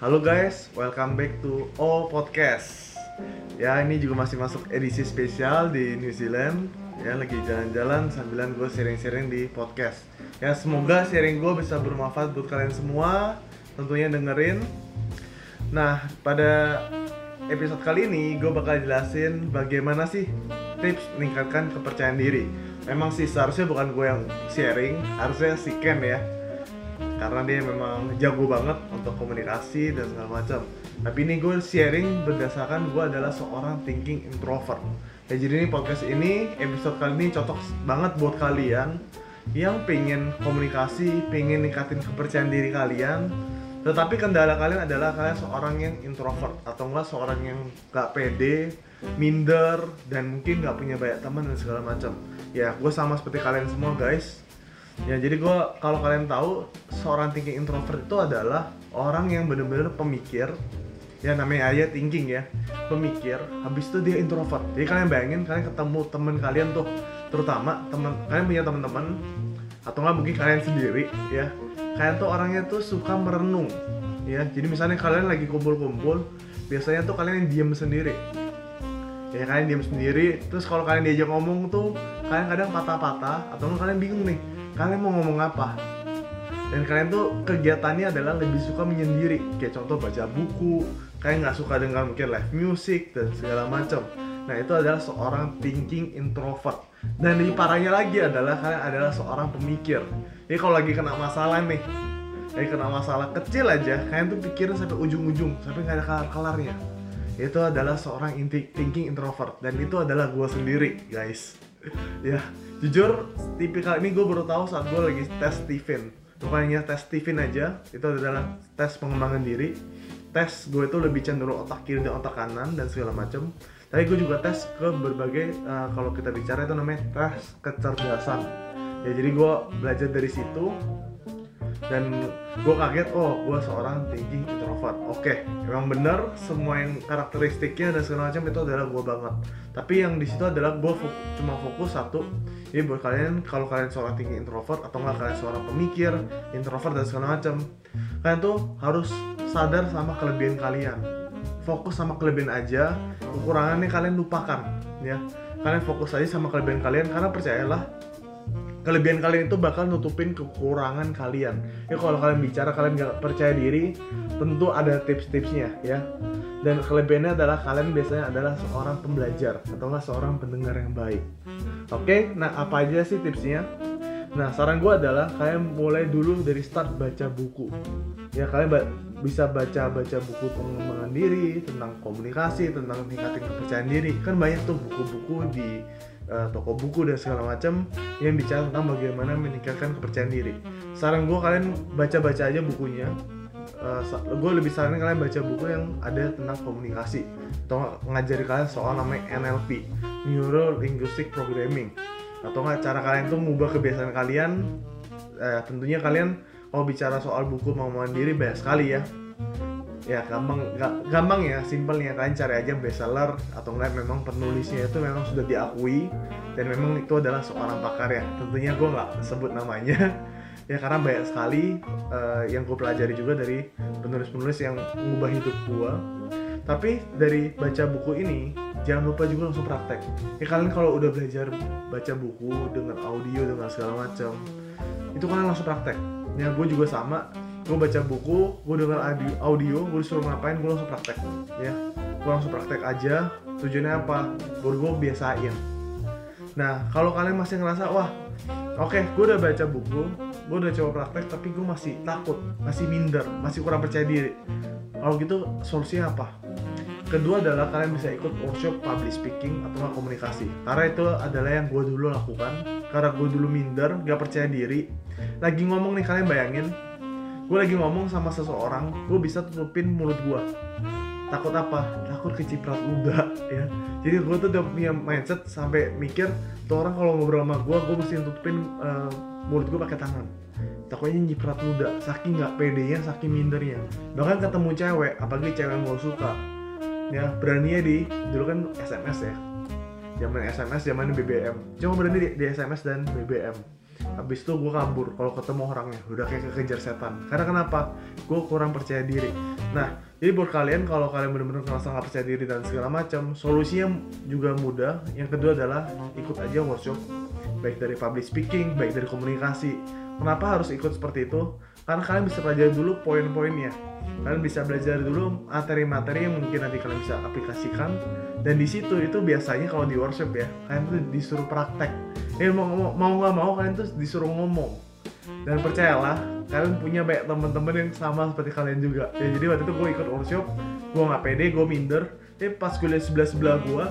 Halo guys, welcome back to O Podcast. Ya ini juga masih masuk edisi spesial di New Zealand. Ya lagi jalan-jalan sambilan gue sharing-sharing di podcast. Ya semoga sharing gue bisa bermanfaat buat kalian semua. Tentunya dengerin. Nah pada episode kali ini gue bakal jelasin bagaimana sih tips meningkatkan kepercayaan diri. Memang sih seharusnya bukan gue yang sharing, harusnya si Ken ya karena dia memang jago banget untuk komunikasi dan segala macam. Tapi ini gue sharing berdasarkan gue adalah seorang thinking introvert. Ya jadi ini podcast ini episode kali ini cocok banget buat kalian yang pengen komunikasi, pengen ningkatin kepercayaan diri kalian. Tetapi kendala kalian adalah kalian seorang yang introvert atau enggak seorang yang gak pede, minder dan mungkin gak punya banyak teman dan segala macam. Ya gue sama seperti kalian semua guys Ya jadi gue kalau kalian tahu seorang thinking introvert itu adalah orang yang bener-bener pemikir. Ya namanya aja thinking ya. Pemikir habis itu dia introvert. Jadi kalian bayangin kalian ketemu temen kalian tuh terutama teman kalian punya teman-teman atau nggak mungkin kalian sendiri ya. Kalian tuh orangnya tuh suka merenung ya. Jadi misalnya kalian lagi kumpul-kumpul biasanya tuh kalian yang diem sendiri. Ya kalian diem sendiri terus kalau kalian diajak ngomong tuh kalian kadang patah-patah atau kalian bingung nih kalian mau ngomong apa? Dan kalian tuh kegiatannya adalah lebih suka menyendiri. Kayak contoh baca buku kalian nggak suka dengar mungkin live music dan segala macam. Nah itu adalah seorang thinking introvert. Dan lebih parahnya lagi adalah kalian adalah seorang pemikir. Jadi kalau lagi kena masalah nih lagi kena masalah kecil aja kalian tuh pikirin sampai ujung-ujung sampai nggak ada kelar-kelarnya itu adalah seorang thinking introvert. Dan itu adalah gue sendiri guys ya jujur tipikal ini gue baru tahu saat gue lagi tes Steven. Hanya tes Steven aja itu adalah tes pengembangan diri. Tes gue itu lebih cenderung otak kiri dan otak kanan dan segala macam tapi gue juga tes ke berbagai uh, kalau kita bicara itu namanya tes kecerdasan. Ya jadi gue belajar dari situ dan gue kaget oh gue seorang thinking introvert. Oke okay, emang bener semua yang karakteristiknya dan segala macam itu adalah gue banget. Tapi yang di situ adalah gue fok cuma fokus satu jadi buat kalian kalau kalian seorang thinking introvert atau enggak kalian seorang pemikir introvert dan segala macam kalian tuh harus sadar sama kelebihan kalian. Fokus sama kelebihan aja kekurangannya kalian lupakan ya. Kalian fokus aja sama kelebihan kalian karena percayalah kelebihan kalian itu bakal nutupin kekurangan kalian. Ya kalau kalian bicara kalian nggak percaya diri tentu ada tips-tipsnya ya. Dan kelebihannya adalah kalian biasanya adalah seorang pembelajar atau nggak seorang pendengar yang baik. Oke nah apa aja sih tipsnya? Nah saran gue adalah kalian mulai dulu dari start baca buku. Ya kalian ba bisa baca baca buku pengembangan diri tentang komunikasi tentang meningkatkan kepercayaan diri. Kan banyak tuh buku-buku di uh, toko buku dan segala macam yang bicara tentang bagaimana meningkatkan kepercayaan diri. Saran gue kalian baca-baca aja bukunya. Uh, gue lebih saranin kalian baca buku yang ada tentang komunikasi atau ngajari kalian soal namanya NLP, Neuro Linguistic Programming atau nggak cara kalian tuh mengubah kebiasaan kalian. Uh, tentunya kalian kalau bicara soal buku mau mandiri banyak sekali ya ya gampang gampang ya simpelnya kalian cari aja bestseller atau enggak memang penulisnya itu memang sudah diakui dan memang itu adalah seorang pakar ya. Tentunya gue nggak sebut namanya. Ya karena banyak sekali uh, yang gue pelajari juga dari penulis-penulis yang mengubah hidup gue tapi dari baca buku ini jangan lupa juga langsung praktek. Ya kalian kalau udah belajar baca buku dengan audio dengan segala macam itu kalian langsung praktek. Ya gue juga sama gue baca buku gue dengar audio, gue disuruh ngapain gue langsung praktek. Ya gue langsung praktek aja. Tujuannya apa? Buat gue biasain nah kalau kalian masih ngerasa wah oke okay, gue udah baca buku gue udah coba praktek tapi gue masih takut masih minder masih kurang percaya diri. Kalau gitu solusinya apa? Kedua adalah kalian bisa ikut workshop public speaking atau komunikasi. Karena itu adalah yang gue dulu lakukan. Karena gue dulu minder gak percaya diri. Lagi ngomong nih kalian bayangin gue lagi ngomong sama seseorang gue bisa tutupin mulut gue takut apa? Takut keciprat luda ya. Jadi gue tuh udah punya mindset sampai mikir tuh orang kalau ngobrol sama gue gue mesti tutupin uh, mulut gue pakai tangan. Takutnya nyiprat luda saking nggak pedenya saking mindernya. Bahkan ketemu cewek apalagi cewek yang gue suka ya. Beraninya di dulu kan SMS ya. Zaman SMS zaman BBM cuma berani di, di SMS dan BBM habis itu gue kabur kalau ketemu orangnya. Udah kayak kekejar setan. Karena kenapa? Gue kurang percaya diri. Nah jadi buat kalian kalau kalian benar-benar ngerasa nggak percaya diri dan segala macam solusinya juga mudah. Yang kedua adalah ikut aja workshop. Baik dari public speaking baik dari komunikasi. Kenapa harus ikut seperti itu? Karena kalian bisa pelajari dulu poin-poinnya. Kalian bisa belajar dulu materi-materi yang mungkin nanti kalian bisa aplikasikan dan di situ itu biasanya kalau di workshop ya kalian tuh disuruh praktek. Eh mau mau nggak mau kalian tuh disuruh ngomong. Dan percayalah kalian punya banyak teman-teman yang sama seperti kalian juga. Ya jadi waktu itu gue ikut workshop gue nggak pede gue minder. Eh pas gue lihat sebelah sebelah gue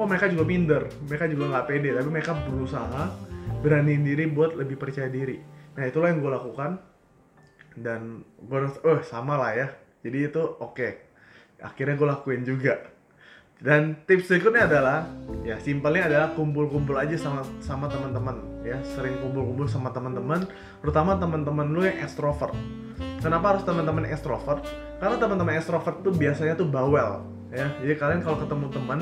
oh mereka juga minder. Mereka juga nggak pede tapi mereka berusaha beraniin diri buat lebih percaya diri. Nah itulah yang gue lakukan. Dan gue oh sama lah ya. Jadi itu oke. Okay. akhirnya gue lakuin juga dan tips berikutnya adalah ya simpelnya adalah kumpul-kumpul aja sama sama teman-teman ya. Sering kumpul-kumpul sama teman-teman terutama teman-teman lu yang extrovert. Kenapa harus teman-teman extrovert? Karena teman-teman extrovert tuh biasanya tuh bawel ya. Jadi kalian kalau ketemu teman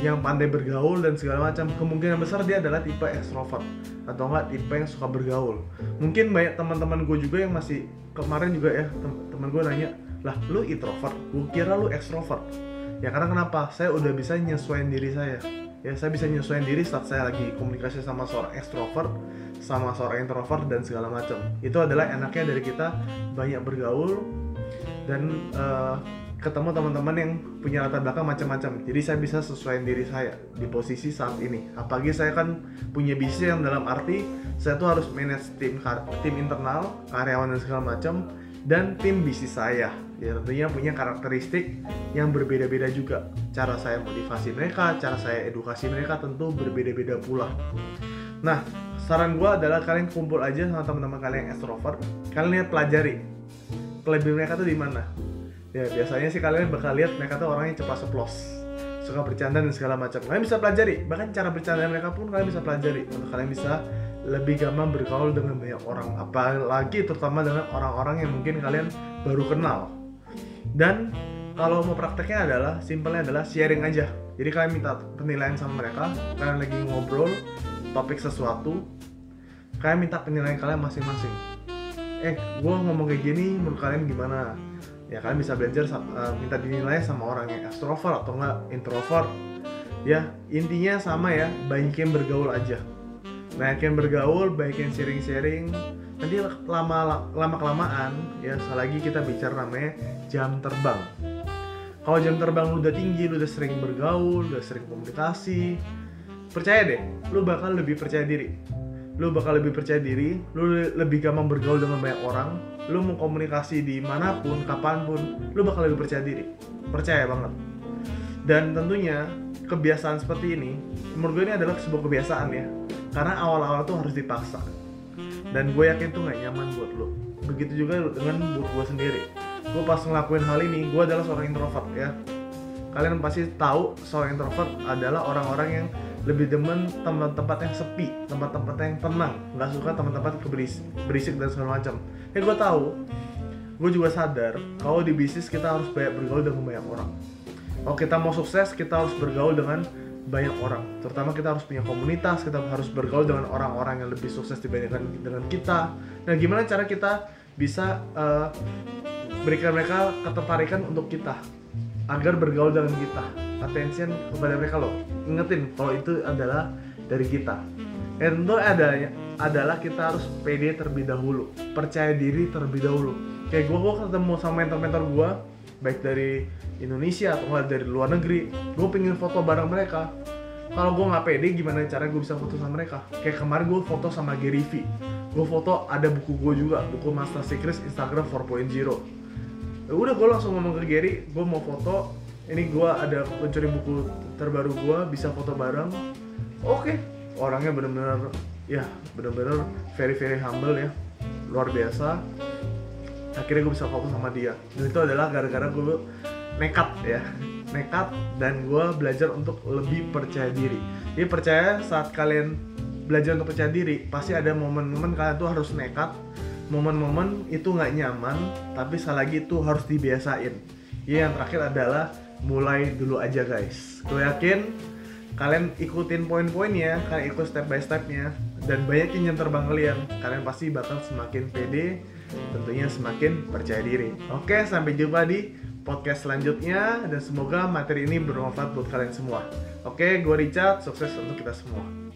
yang pandai bergaul dan segala macam kemungkinan besar dia adalah tipe extrovert atau enggak tipe yang suka bergaul. Mungkin banyak teman-teman gue juga yang masih kemarin juga ya teman gue nanya lah lu introvert? Gue kira lu extrovert ya karena kenapa? Saya udah bisa nyesuaiin diri saya. Ya saya bisa nyesuaiin diri saat saya lagi komunikasi sama seorang extrovert sama seorang introvert dan segala macam. Itu adalah enaknya dari kita banyak bergaul dan uh, ketemu teman-teman yang punya latar belakang macam-macam. Jadi saya bisa sesuaiin diri saya di posisi saat ini. Apalagi saya kan punya bisnis yang dalam arti saya tuh harus manage tim tim internal karyawan dan segala macam dan tim bisnis saya. Ya tentunya punya karakteristik yang berbeda-beda juga. Cara saya motivasi mereka cara saya edukasi mereka tentu berbeda-beda pula. Nah saran gue adalah kalian kumpul aja sama teman-teman kalian yang extrovert. Kalian lihat pelajari. Kelebihan mereka tuh di mana. Ya biasanya sih kalian bakal lihat mereka tuh orangnya cepat seplos suka bercanda dan segala macam. Kalian bisa pelajari. Bahkan cara bercanda mereka pun kalian bisa pelajari. Untuk kalian bisa lebih gampang bergaul dengan banyak orang apalagi terutama dengan orang-orang yang mungkin kalian baru kenal. Dan kalau mau prakteknya adalah simpelnya adalah sharing aja. Jadi kalian minta penilaian sama mereka kalian lagi ngobrol topik sesuatu kalian minta penilaian kalian masing-masing. Eh gue ngomong kayak gini menurut kalian gimana? Ya kalian bisa belajar uh, minta dinilai sama orang yang extrovert atau enggak introvert. Ya intinya sama ya banyakin bergaul aja banyakin bergaul banyakin sharing-sharing. Nanti lama lama kelamaan ya lagi kita bicara namanya jam terbang. Kalau jam terbang lu udah tinggi lu udah sering bergaul udah sering komunikasi percaya deh lu bakal lebih percaya diri. Lu bakal lebih percaya diri lu lebih gampang bergaul dengan banyak orang lu mau komunikasi di mana pun kapan pun lu bakal lebih percaya diri. Percaya banget. Dan tentunya kebiasaan seperti ini menurut gue ini adalah sebuah kebiasaan ya karena awal-awal tuh harus dipaksa. Dan gue yakin tuh gak nyaman buat lo. Begitu juga dengan buat gue sendiri. Gue pas ngelakuin hal ini gue adalah seorang introvert ya. Kalian pasti tahu seorang introvert adalah orang-orang yang lebih demen tempat-tempat yang sepi tempat-tempat yang tenang. Nggak suka tempat-tempat berisik dan segala macam. Ya gue tahu. Gue juga sadar kalau di bisnis kita harus banyak bergaul dengan banyak orang. Kalau kita mau sukses kita harus bergaul dengan banyak orang. Terutama kita harus punya komunitas kita harus bergaul dengan orang-orang yang lebih sukses dibandingkan dengan kita. Nah gimana cara kita bisa uh, berikan mereka ketertarikan untuk kita? Agar bergaul dengan kita. Attention kepada mereka loh. Ingetin kalau itu adalah dari kita. Dan itu adanya adalah kita harus pede terlebih dahulu. Percaya diri terlebih dahulu. Kayak gue gue ketemu sama mentor-mentor gue baik dari Indonesia atau dari luar negeri gue pengen foto bareng mereka. Kalau gue nggak pede gimana cara gue bisa foto sama mereka? Kayak kemarin gue foto sama Gary V. Gue foto ada buku gue juga buku Master Secrets Instagram 4.0 ya udah gue langsung ngomong ke Gary gue mau foto. Ini gue ada pencuri buku terbaru gue bisa foto bareng. Oke. Okay. orangnya bener-bener ya bener-bener very very humble ya. Luar biasa akhirnya gue bisa fokus sama dia. Dan itu adalah gara-gara gue nekat ya. Nekat dan gue belajar untuk lebih percaya diri. Jadi percaya saat kalian belajar untuk percaya diri pasti ada momen-momen kalian tuh harus nekat momen-momen itu nggak nyaman tapi sekali lagi itu harus dibiasain. Ya yang terakhir adalah mulai dulu aja guys. Gue yakin kalian ikutin poin-poinnya kalian ikut step by stepnya dan banyak yang terbang kalian. Kalian pasti bakal semakin pede tentunya semakin percaya diri. Oke sampai jumpa di podcast selanjutnya. Dan semoga materi ini bermanfaat buat kalian semua. Oke gue Richard. Sukses untuk kita semua